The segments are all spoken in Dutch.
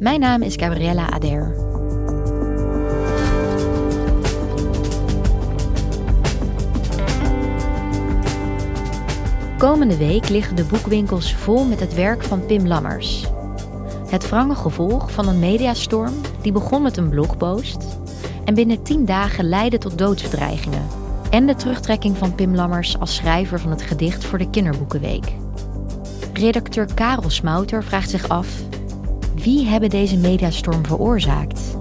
Mijn naam is Gabriella Ader. Komende week liggen de boekwinkels vol met het werk van Pim Lammers. Het wrange gevolg van een mediastorm die begon met een blogpost en binnen tien dagen leidde tot doodsbedreigingen. En de terugtrekking van Pim Lammers als schrijver van het gedicht voor de Kinderboekenweek. Redacteur Karel Smouter vraagt zich af: wie hebben deze mediastorm veroorzaakt?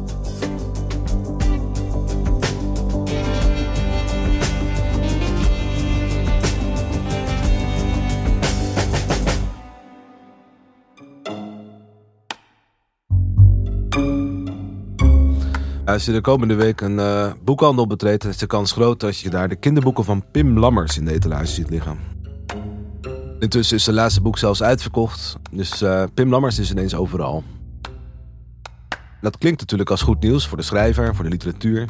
Als je de komende week een uh, boekhandel betreedt, is de kans groot dat je daar de kinderboeken van Pim Lammers in de etalage ziet liggen. Intussen is zijn laatste boek zelfs uitverkocht, dus uh, Pim Lammers is ineens overal. Dat klinkt natuurlijk als goed nieuws voor de schrijver, voor de literatuur.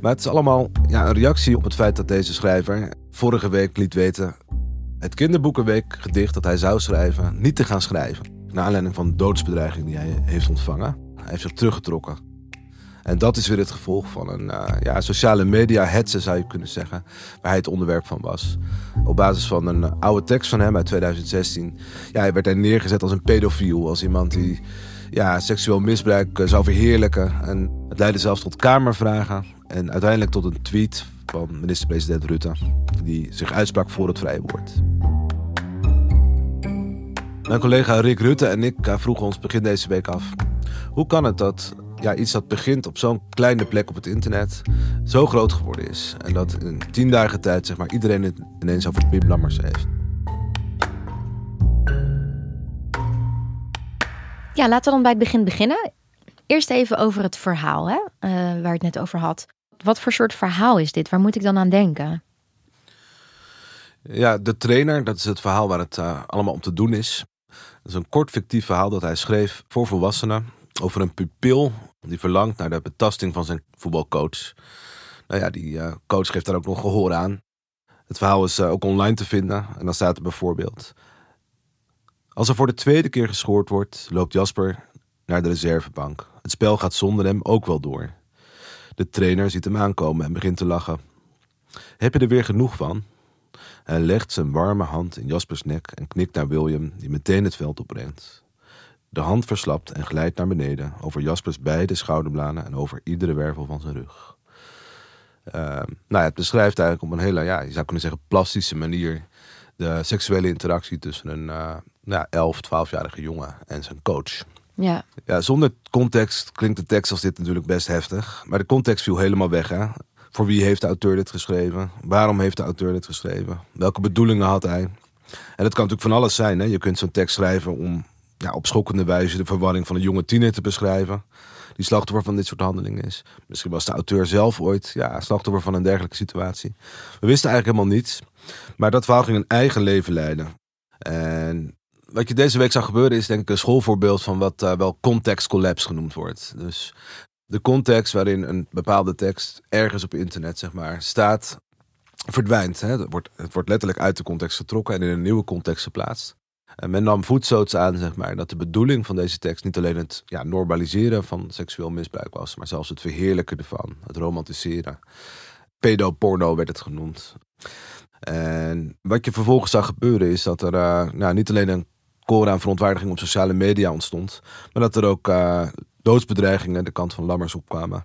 Maar het is allemaal ja, een reactie op het feit dat deze schrijver vorige week liet weten het kinderboekenweek gedicht dat hij zou schrijven niet te gaan schrijven. Naar aanleiding van de doodsbedreiging die hij heeft ontvangen. Hij heeft zich teruggetrokken. En dat is weer het gevolg van een uh, ja, sociale media hetze, zou je kunnen zeggen. Waar hij het onderwerp van was. Op basis van een oude tekst van hem uit 2016. Ja, hij werd hij neergezet als een pedofiel. Als iemand die ja, seksueel misbruik uh, zou verheerlijken. En het leidde zelfs tot kamervragen. En uiteindelijk tot een tweet van minister-president Rutte. Die zich uitsprak voor het vrije woord. Mijn collega Rick Rutte en ik vroegen ons begin deze week af. Hoe kan het dat ja, iets dat begint op zo'n kleine plek op het internet zo groot geworden is. En dat in tien dagen tijd zeg maar, iedereen het ineens over Pim Lammers heeft. Ja, laten we dan bij het begin beginnen. Eerst even over het verhaal, hè, uh, waar het net over had. Wat voor soort verhaal is dit? Waar moet ik dan aan denken? Ja, de trainer, dat is het verhaal waar het uh, allemaal om te doen is. Dat is een kort fictief verhaal dat hij schreef voor volwassenen over een pupil die verlangt naar de betasting van zijn voetbalcoach. Nou ja, die uh, coach geeft daar ook nog gehoor aan. Het verhaal is uh, ook online te vinden. En dan staat er bijvoorbeeld... Als er voor de tweede keer gescoord wordt, loopt Jasper naar de reservebank. Het spel gaat zonder hem ook wel door. De trainer ziet hem aankomen en begint te lachen. Heb je er weer genoeg van? Hij legt zijn warme hand in Jaspers nek en knikt naar William, die meteen het veld opbrengt. De hand verslapt en glijdt naar beneden over Jaspers beide schouderbladen en over iedere wervel van zijn rug. Uh, nou ja, het beschrijft eigenlijk op een hele, ja, je zou kunnen zeggen, plastische manier de seksuele interactie tussen een uh, nou, 11, 12-jarige jongen en zijn coach. Ja. ja. Zonder context klinkt de tekst als dit natuurlijk best heftig. Maar de context viel helemaal weg. Hè? Voor wie heeft de auteur dit geschreven? Waarom heeft de auteur dit geschreven? Welke bedoelingen had hij? En het kan natuurlijk van alles zijn. Hè? Je kunt zo'n tekst schrijven om ja, op schokkende wijze de verwarring van een jonge tiener te beschrijven. Die slachtoffer van dit soort handelingen is. Misschien was de auteur zelf ooit ja, slachtoffer van een dergelijke situatie. We wisten eigenlijk helemaal niets. Maar dat verhaal ging een eigen leven leiden. En wat je deze week zag gebeuren is denk ik een schoolvoorbeeld van wat uh, wel context collapse genoemd wordt. Dus de context waarin een bepaalde tekst ergens op internet zeg maar, staat, verdwijnt. Hè? Wordt, het wordt letterlijk uit de context getrokken en in een nieuwe context geplaatst. En men nam voedsels aan, zeg maar, dat de bedoeling van deze tekst niet alleen het ja, normaliseren van seksueel misbruik was, maar zelfs het verheerlijken ervan, het romantiseren. Pedoporno werd het genoemd. En wat je vervolgens zag gebeuren is dat er uh, nou, niet alleen een koor aan verontwaardiging op sociale media ontstond, maar dat er ook uh, doodsbedreigingen de kant van Lammers opkwamen.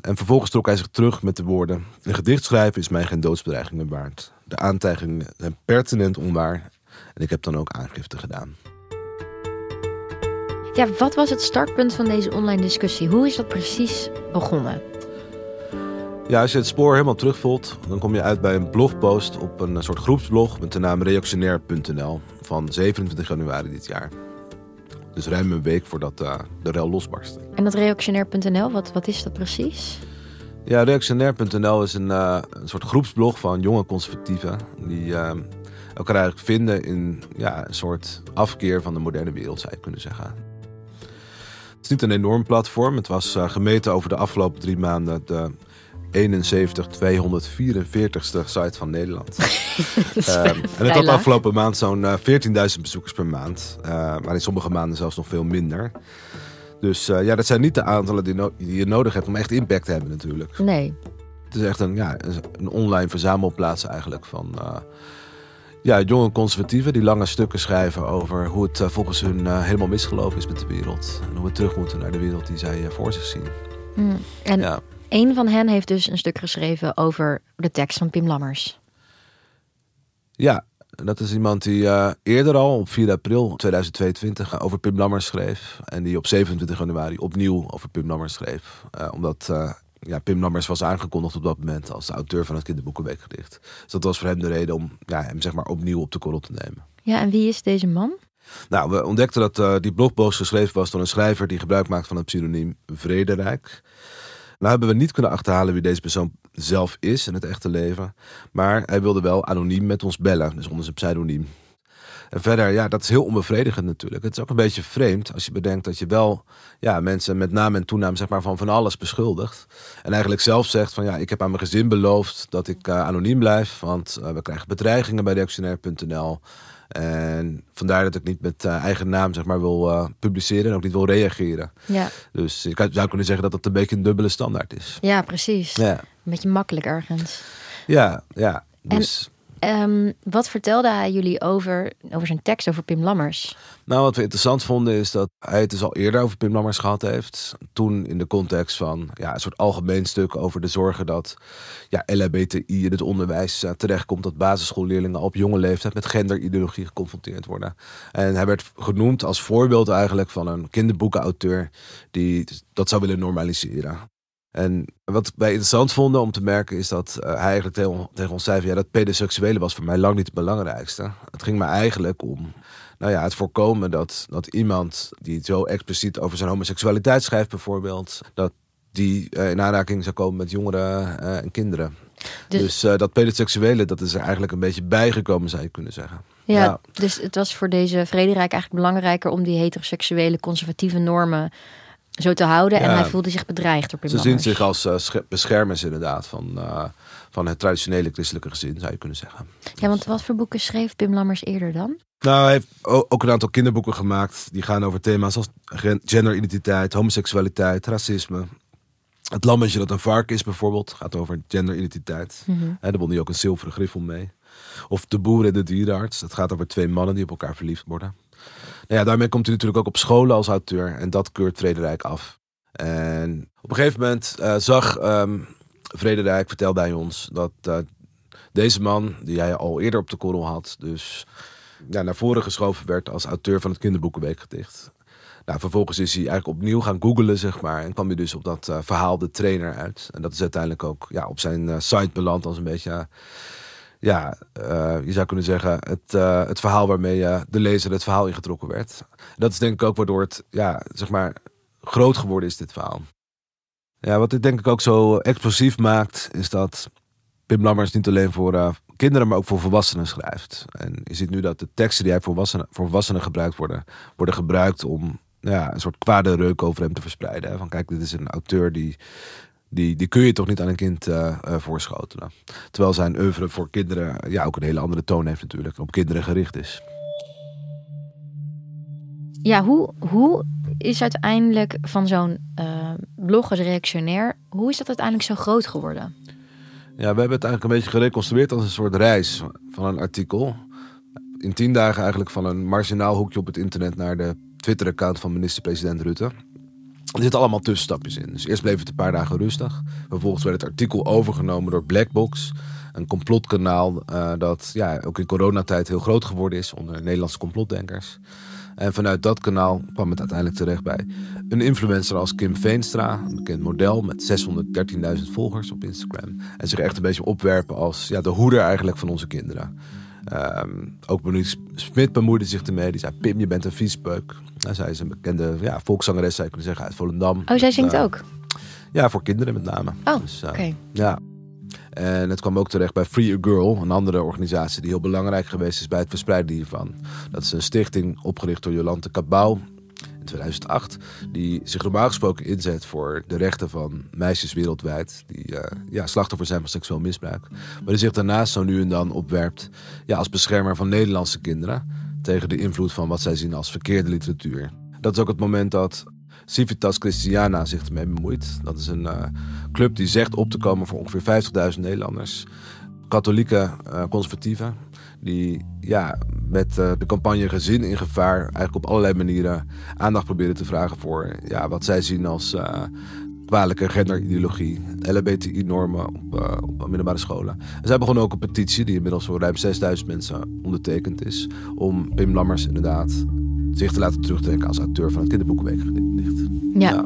En vervolgens trok hij zich terug met de woorden: Een gedicht schrijven is mij geen doodsbedreigingen waard. De aantijgingen zijn pertinent onwaar. En ik heb dan ook aangifte gedaan. Ja, wat was het startpunt van deze online discussie? Hoe is dat precies begonnen? Ja, als je het spoor helemaal terugvolt, dan kom je uit bij een blogpost op een soort groepsblog met de naam reactionair.nl van 27 januari dit jaar. Dus ruim een week voordat uh, de rel losbarstte. En dat reactionair.nl, wat, wat is dat precies? Ja, reactionair.nl is een, uh, een, soort groepsblog van jonge conservatieven die uh, elkaar eigenlijk vinden in ja, een soort afkeer van de moderne wereld, zou je kunnen zeggen. Het is niet een enorm platform. Het was gemeten over de afgelopen drie maanden de 71 244ste site van Nederland. um, en het had afgelopen maand zo'n uh, 14.000 bezoekers per maand. Uh, maar in sommige maanden zelfs nog veel minder. Dus ja, dat zijn niet de aantallen die, no die, je nodig hebt om echt impact te hebben natuurlijk. Nee. Het is echt een, ja, een online verzamelplaats eigenlijk van ja, jonge conservatieven die lange stukken schrijven over hoe het volgens hun helemaal misgelopen is met de wereld. En hoe we terug moeten naar de wereld die zij voor zich zien. Mm. En ja. Een van hen heeft dus een stuk geschreven over de tekst van Pim Lammers. Ja, dat is iemand die uh, eerder al op 4 april 2022 over Pim Lammers schreef. En die op 27 januari opnieuw over Pim Lammers schreef. Uh, omdat uh, ja, Pim Lammers was aangekondigd op dat moment als de auteur van het kinderboekenweekgedicht. Dus dat was voor hem de reden om ja, hem zeg maar opnieuw op de korrel te nemen. Ja, en wie is deze man? Nou, we ontdekten dat die blogpost geschreven was door een schrijver die gebruik maakt van het pseudoniem Vrederijk. Nou hebben we niet kunnen achterhalen wie deze persoon zelf is in het echte leven. Maar hij wilde wel anoniem met ons bellen, dus onder zijn pseudoniem. En verder, ja, dat is heel onbevredigend natuurlijk. Het is ook een beetje vreemd als je bedenkt dat je wel ja, mensen met naam en toenaam zeg maar, van van alles beschuldigt. En eigenlijk zelf zegt van ja, ik heb aan mijn gezin beloofd dat ik uh, anoniem blijf. Want uh, we krijgen bedreigingen bij reactionair.nl. En vandaar dat ik niet met uh, eigen naam zeg maar, wil uh, publiceren en ook niet wil reageren. Ja. Dus je zou kunnen zeggen dat dat een beetje een dubbele standaard is. Ja, precies. Ja. Een beetje makkelijk ergens. Ja, ja. Dus... En um, wat vertelde hij jullie over, over zijn tekst over Pim Lammers? Nou, wat we interessant vonden is dat hij het dus al eerder over Pim Lammers gehad heeft. Toen in de context van ja, een soort algemeen stuk over de zorgen dat ja, LHBTI in het onderwijs uh, terechtkomt. Dat basisschoolleerlingen op jonge leeftijd met genderideologie geconfronteerd worden. En hij werd genoemd als voorbeeld eigenlijk van een kinderboekenauteur die dat zou willen normaliseren. En wat wij interessant vonden om te merken is dat uh, hij eigenlijk tegen, tegen ons zei van, ja, dat pedoseksuele was voor mij lang niet het belangrijkste. Het ging me eigenlijk om nou ja, het voorkomen dat, dat iemand die zo expliciet over zijn homoseksualiteit schrijft bijvoorbeeld, dat die uh, in aanraking zou komen met jongeren uh, en kinderen. Dus, dus uh, dat pedoseksuele, dat is er eigenlijk een beetje bijgekomen, zou je kunnen zeggen. Ja, ja, dus het was voor deze Frederik eigenlijk belangrijker om die heteroseksuele conservatieve normen zo te houden. Ja. En hij voelde zich bedreigd door Pim Ze zien zich als uh, beschermers inderdaad van, uh, van het traditionele christelijke gezin, zou je kunnen zeggen. Ja, want wat voor boeken schreef Pim Lammers eerder dan? Nou, hij heeft ook een aantal kinderboeken gemaakt. Die gaan over thema's als genderidentiteit, homoseksualiteit, racisme. Het lammetje dat een vark is bijvoorbeeld, gaat over genderidentiteit. Mm -hmm. Daar won hij ook een zilveren griffel mee. Of De Boer en de Dierenarts. Dat gaat over twee mannen die op elkaar verliefd worden. Nou ja, daarmee komt hij natuurlijk ook op scholen als auteur. En dat keurt Frederik af. En op een gegeven moment uh, zag um, Frederik, vertelde hij ons, dat uh, deze man, die hij al eerder op de korrel had, dus ja, naar voren geschoven werd als auteur van het kinderboekenweekgedicht. Nou, vervolgens is hij eigenlijk opnieuw gaan googlen, zeg maar. En kwam hij dus op dat uh, verhaal De Trainer uit. En dat is uiteindelijk ook ja, op zijn site beland als een beetje ja, uh, je zou kunnen zeggen, het, uh, het verhaal waarmee uh, de lezer het verhaal ingetrokken werd. Dat is denk ik ook waardoor het, ja, zeg maar, groot geworden is, dit verhaal. Ja, wat dit denk ik ook zo explosief maakt, is dat Pim Lammers niet alleen voor kinderen, maar ook voor volwassenen schrijft. En je ziet nu dat de teksten die hij voor volwassenen, voor volwassenen gebruikt worden, worden gebruikt om ja, een soort kwade reuk over hem te verspreiden. Van kijk, dit is een auteur die die, die kun je toch niet aan een kind uh, uh, voorschotelen. Terwijl zijn oeuvre voor kinderen ja, ook een hele andere toon heeft natuurlijk. Op kinderen gericht is. Ja, hoe, hoe is uiteindelijk van zo'n uh, blog als reactionair... hoe is dat uiteindelijk zo groot geworden? Ja, we hebben het eigenlijk een beetje gereconstrueerd als een soort reis van een artikel. In tien dagen eigenlijk van een marginaal hoekje op het internet... naar de Twitter-account van minister-president Rutte... Er zitten allemaal tussenstapjes in. Dus eerst bleef het een paar dagen rustig. Vervolgens werd het artikel overgenomen door Blackbox. Een complotkanaal uh, dat ja, ook in coronatijd heel groot geworden is onder Nederlandse complotdenkers. En vanuit dat kanaal kwam het uiteindelijk terecht bij een influencer als Kim Veenstra, een bekend model met 613.000 volgers op Instagram. En zich echt een beetje opwerpen als ja, de hoeder eigenlijk van onze kinderen. Um, ook Monique Smit bemoeide zich ermee. Die zei, Pim, je bent een viespeuk. Nou, zij is een bekende ja, volkszangeres, zou je kunnen zeggen, uit Volendam. Oh, zij zingt uh, ook? Ja, voor kinderen met name. Oh, dus, uh, oké. Okay. Ja. En het kwam ook terecht bij Free a Girl, een andere organisatie die heel belangrijk geweest is bij het verspreiden hiervan. Dat is een stichting opgericht door Jolante Cabau 2008, die zich normaal gesproken inzet voor de rechten van meisjes wereldwijd die uh, ja, slachtoffer zijn van seksueel misbruik. Maar die zich daarnaast zo nu en dan opwerpt ja, als beschermer van Nederlandse kinderen tegen de invloed van wat zij zien als verkeerde literatuur. Dat is ook het moment dat Civitas Christiana zich ermee bemoeit. Dat is een uh, club die zegt op te komen voor ongeveer 50.000 Nederlanders. Katholieke uh, conservatieven. Die ja, met uh, de campagne Gezin in Gevaar eigenlijk op allerlei manieren aandacht proberen te vragen voor ja, wat zij zien als kwalijke genderideologie, LHBTI-normen op, op middelbare scholen. En zij begonnen ook een petitie die inmiddels voor ruim 6000 mensen ondertekend is. Om Pim Lammers inderdaad zich te laten terugtrekken als auteur van het kinderboekenweekgedicht. Ja. ja.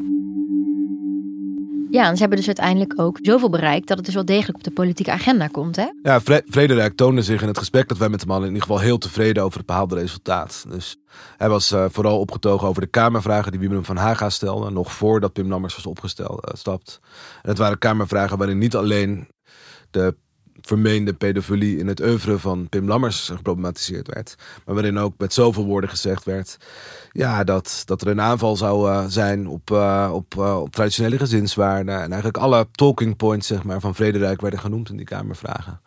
Ja, en ze hebben dus uiteindelijk ook zoveel bereikt dat het dus wel degelijk op de politieke agenda komt, hè? Ja, Frederik toonde zich in het gesprek dat wij met hem hadden in ieder geval heel tevreden over het behaalde resultaat. Dus hij was uh, vooral opgetogen over de Kamervragen die Wim van Haga stelde, nog voordat Pim Lammers was opgestapt. En het waren Kamervragen waarin niet alleen de vermeende pedofilie in het oeuvre van Pim Lammers geproblematiseerd werd. Maar waarin ook met zoveel woorden gezegd werd ja, dat, dat er een aanval zou uh, zijn op, uh, op, uh, op traditionele gezinswaarden. En eigenlijk alle talking points zeg maar, van Frederik werden genoemd in die Kamervragen.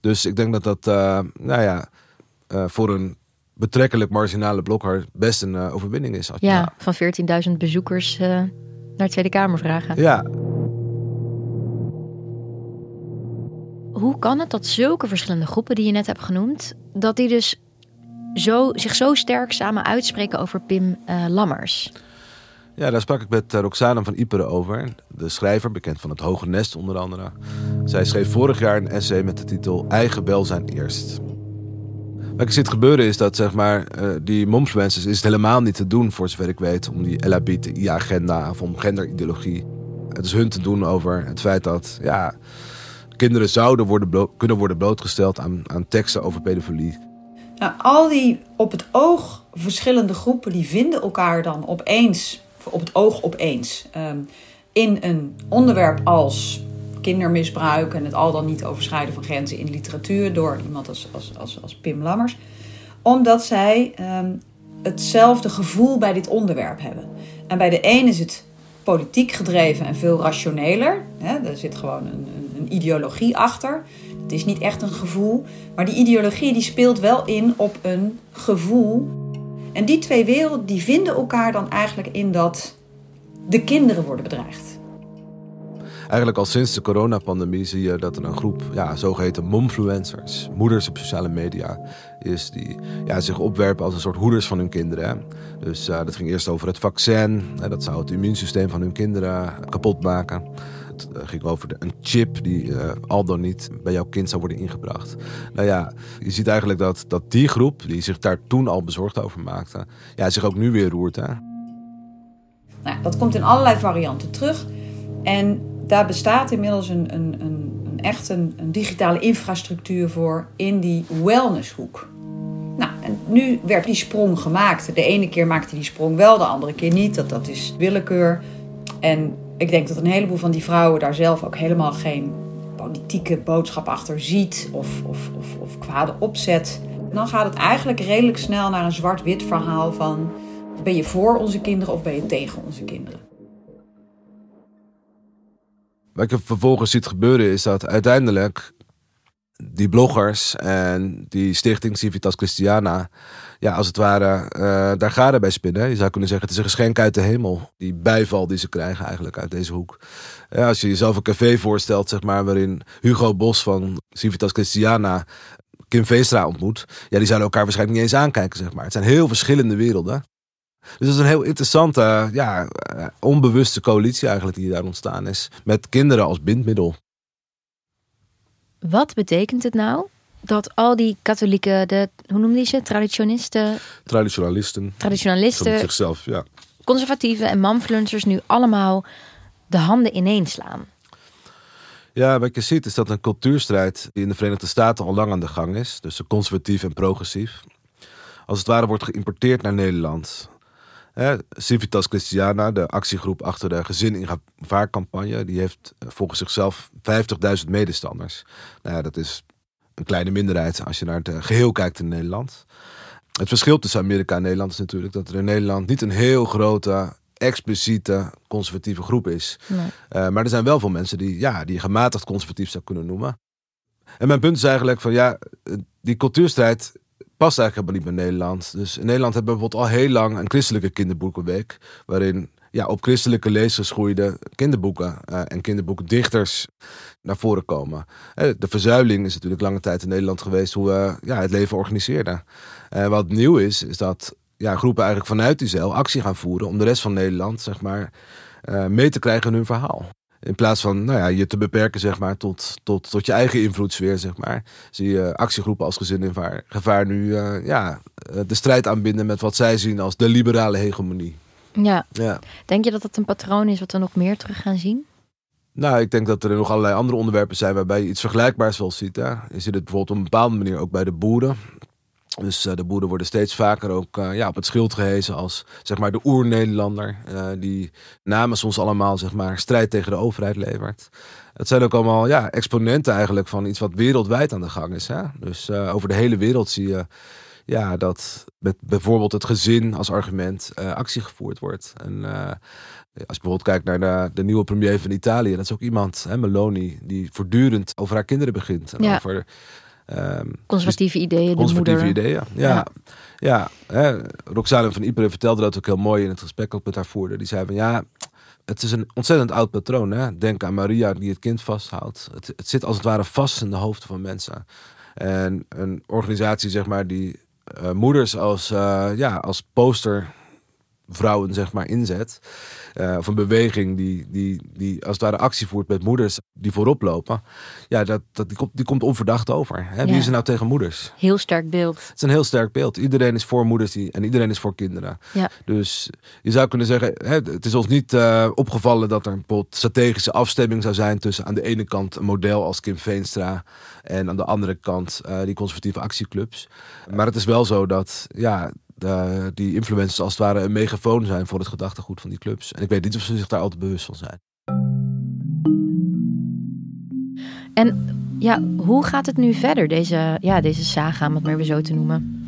Dus ik denk dat dat nou ja, voor een betrekkelijk marginale blokhard best een overwinning is. Ja, van 14.000 bezoekers naar Tweede Kamervragen. Ja, hoe kan het dat zulke verschillende groepen die je net hebt genoemd, dat die dus zo, zich zo sterk samen uitspreken over Pim uh, Lammers? Ja, daar sprak ik met uh, Roxana van Iperen over. De schrijver, bekend van het Hoge Nest onder andere. Zij schreef vorig jaar een essay met de titel Eigen welzijn eerst. Wat ik ziet gebeuren is dat zeg maar, uh, die momfluencers is het helemaal niet te doen, voor zover ik weet, om die LHBTI-agenda of om genderideologie. Het is hun te doen over het feit dat ja, kinderen zouden worden kunnen worden blootgesteld aan, aan teksten over pedofilie. Nou, al die op het oog verschillende groepen die vinden elkaar dan opeens, op het oog opeens, um, in een onderwerp als kindermisbruik en het al dan niet overschrijden van grenzen in literatuur door iemand als, als, als, als Pim Lammers. Omdat zij um, hetzelfde gevoel bij dit onderwerp hebben. En bij de een is het politiek gedreven en veel rationeler. Hè, er zit gewoon een, een, ideologie achter. Het is niet echt een gevoel. Maar die ideologie die speelt wel in op een gevoel. En die twee werelden die vinden elkaar dan eigenlijk in dat de kinderen worden bedreigd. Eigenlijk al sinds de coronapandemie zie je dat er een groep ja, zogeheten momfluencers, moeders op sociale media, is die ja, zich opwerpen als een soort hoeders van hun kinderen. Dus uh, dat ging eerst over het vaccin, dat zou het immuunsysteem van hun kinderen kapot maken. Het uh, ging over de, een chip die uh, al dan niet bij jouw kind zou worden ingebracht. Nou ja, je ziet eigenlijk dat, dat die groep, die zich daar toen al bezorgd over maakte, ja, zich ook nu weer roert. Hè? Nou, dat komt in allerlei varianten terug. En daar bestaat inmiddels een, een, een, een echt een, een, digitale infrastructuur voor in die wellnesshoek. Nou, en nu werd die sprong gemaakt. De ene keer maakte die sprong wel, de andere keer niet. Dat, dat is willekeur. En ik denk dat een heleboel van die vrouwen daar zelf ook helemaal geen politieke boodschap achter ziet of, of, of, of kwade opzet. Dan gaat het eigenlijk redelijk snel naar een zwart-wit verhaal van ben je voor onze kinderen of ben je tegen onze kinderen. Wat je vervolgens ziet gebeuren is dat uiteindelijk die bloggers en die stichting Civitas Christiana, ja, als het ware, uh, daar garen bij spinnen. Je zou kunnen zeggen, het is een geschenk uit de hemel. Die bijval die ze krijgen eigenlijk uit deze hoek. Ja, als je jezelf een café voorstelt, zeg maar, waarin Hugo Bos van Civitas Christiana Kim Veestra ontmoet. Ja, die zouden elkaar waarschijnlijk niet eens aankijken, zeg maar. Het zijn heel verschillende werelden. Dus dat is een heel interessante, ja, eh, onbewuste coalitie eigenlijk die daar ontstaan is. Met kinderen als bindmiddel. Wat betekent het nou dat al die katholieken, de, hoe noemde je ze? Traditionisten, Traditionalisten. Traditionalisten, zichzelf, ja. conservatieven en manfluencers nu allemaal de handen ineenslaan? Ja, wat je ziet is dat een cultuurstrijd die in de Verenigde Staten al lang aan de gang is. Dus conservatief en progressief. Als het ware wordt geïmporteerd naar Nederland. Hè, Civitas Christiana, de actiegroep achter de gezin in gevaarcampagne, die heeft eh, volgens zichzelf 50.000 medestanders. Nou ja, dat is een kleine minderheid als je naar het eh, geheel kijkt in Nederland. Het verschil tussen Amerika en Nederland is natuurlijk dat er in Nederland niet een heel grote, expliciete conservatieve groep is. Nee. Eh, maar er zijn wel veel mensen die, ja, die je gematigd conservatief zou kunnen noemen. En mijn punt is eigenlijk van ja, eh, die cultuurstrijd past eigenlijk helemaal niet bij Nederland. Dus in Nederland hebben we bijvoorbeeld al heel lang een christelijke kinderboekenweek. Waarin ja, op christelijke lezers groeide kinderboeken eh, en kinderboekendichters naar voren komen. Eh, de verzuiling is natuurlijk lange tijd in Nederland geweest hoe we ja, het leven organiseerden. Eh, wat nieuw is, is dat ja, groepen eigenlijk vanuit die zeil actie gaan voeren om de rest van Nederland zeg maar, mee te krijgen in hun verhaal. In plaats van nou ja, je te beperken zeg maar, tot, tot, tot je eigen invloedssfeer, zeg maar, zie je actiegroepen als gezin in vaar- gevaar nu eh, ja, eh, de strijd aanbinden met wat zij zien als de liberale hegemonie. Ja, Ja. denk je dat dat een patroon is wat we nog meer terug gaan zien? Nou, ik denk dat er nog allerlei andere onderwerpen zijn waarbij je iets vergelijkbaars wel ziet. Hè. Je ziet het bijvoorbeeld op een bepaalde manier ook bij de boeren. Dus eh, de boeren worden steeds vaker ook eh, ja, op het schild gehezen als zeg maar, de oer-Nederlander. eh, die namens ons allemaal zeg maar, strijd tegen de overheid levert. Het zijn ook allemaal ja, exponenten eigenlijk van iets wat wereldwijd aan de gang is. Hè? Dus over de hele wereld zie je ja, dat met bijvoorbeeld het gezin als argument actie gevoerd wordt. En als je bijvoorbeeld kijkt naar de, de nieuwe premier van Italië, dat is ook iemand, hè, Meloni, die voortdurend over haar kinderen begint. En Ja. over ehm, Conservatieve ideeën, de conservatieve moeder. ideeën. Ja, ja. hè, Roxane van Ypres vertelde dat ook heel mooi in het gesprek ik met haar voerde. Die zei van ja, het is een ontzettend oud patroon. Hè? Denk aan Maria die het kind vasthoudt. Het, het zit als het ware vast in de hoofden van mensen. En een organisatie zeg maar die eh, moeders als, eh, ja, als postervrouwen zeg maar inzet. eh, of een beweging die, die, die als het ware actie voert met moeders die voorop lopen. Ja, dat, dat, die, komt, die komt onverdacht over. Hè? Wie Ja. is er nou tegen moeders? Heel sterk beeld. Het is een heel sterk beeld. Iedereen is voor moeders die, en iedereen is voor kinderen. Ja. Dus je zou kunnen zeggen, hè, het is ons niet eh, opgevallen dat er bijvoorbeeld strategische afstemming zou zijn tussen aan de ene kant een model als Kim Veenstra en aan de andere kant eh, die conservatieve actieclubs. Maar het is wel zo dat ja, de, die influencers als het ware een megafoon zijn voor het gedachtegoed van die clubs. En ik weet niet of ze zich daar altijd bewust van zijn. En ja, hoe gaat het nu verder, deze, ja, deze saga, om het maar weer zo te noemen?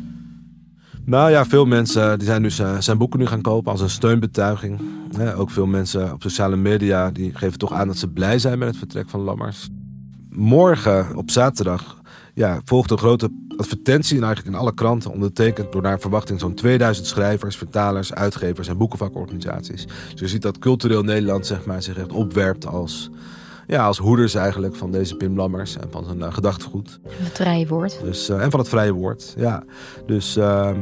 Nou ja, veel mensen die zijn nu zijn, zijn boeken nu gaan kopen als een steunbetuiging. Hè, ook veel mensen op sociale media die geven toch aan dat ze blij zijn met het vertrek van Lammers. Morgen op zaterdag ja, volgt een grote advertentie en eigenlijk in alle kranten ondertekend door naar verwachting zo'n 2000 schrijvers, vertalers, uitgevers en boekenvakorganisaties. Dus je ziet dat cultureel Nederland zeg maar, zich echt opwerpt als, ja, als hoeders eigenlijk van deze Pim Lammers en van zijn eh, gedachtegoed. Het vrije woord. Dus, eh, en van het vrije woord. Ja. Dus, ehm,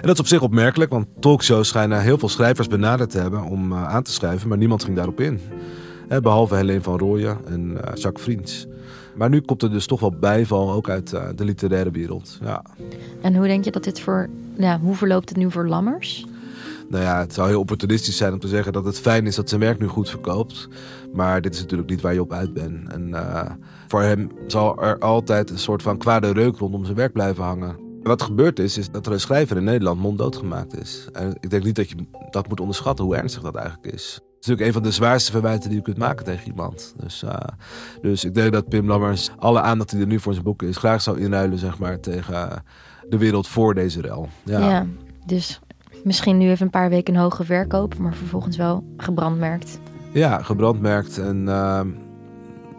en dat is op zich opmerkelijk, want talkshows schijnen heel veel schrijvers benaderd te hebben om eh, aan te schrijven, maar niemand ging daarop in. Hè, behalve Helene van Rooyen en Jacques Vriends. Maar nu komt er dus toch wel bijval, ook uit eh, de literaire wereld. Ja. En hoe denk je dat dit voor, ja, hoe verloopt het nu voor Lammers? Nou ja, het zou heel opportunistisch zijn om te zeggen dat het fijn is dat zijn werk nu goed verkoopt. Maar dit is natuurlijk niet waar je op uit bent. En eh, voor hem zal er altijd een soort van kwade reuk rondom zijn werk blijven hangen. Wat gebeurd is, is dat er een schrijver in Nederland monddood gemaakt is. En ik denk niet dat je dat moet onderschatten, hoe ernstig dat eigenlijk is. Is natuurlijk een van de zwaarste verwijten die je kunt maken tegen iemand. Dus, eh, dus ik denk dat Pim Lammers alle aandacht die er nu voor zijn boeken is... graag zou inruilen zeg maar, tegen de wereld voor deze rel. Ja. dus misschien nu even een paar weken een hoge verkoop, maar vervolgens wel gebrandmerkt. Ja, gebrandmerkt. En ehm,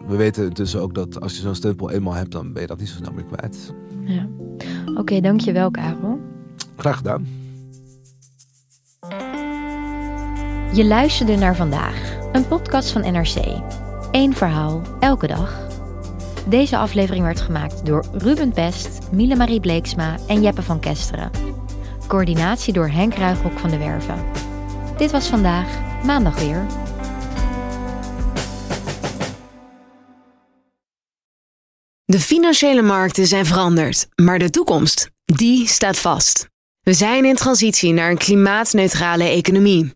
we weten dus ook dat als je zo'n stempel eenmaal hebt, dan ben je dat niet zo snel meer kwijt. Ja. Oké, dankjewel Karel. Graag gedaan. Je luisterde naar vandaag, een podcast van NRC. Eén verhaal, elke dag. Deze aflevering werd gemaakt door Ruben Pest, Miele Marie Bleeksma en Jeppe van Kesteren. Coördinatie door Henk Ruigrok van de Werven. Dit was vandaag, maandag weer. De financiële markten zijn veranderd, maar de toekomst, die staat vast. We zijn in transitie naar een klimaatneutrale economie.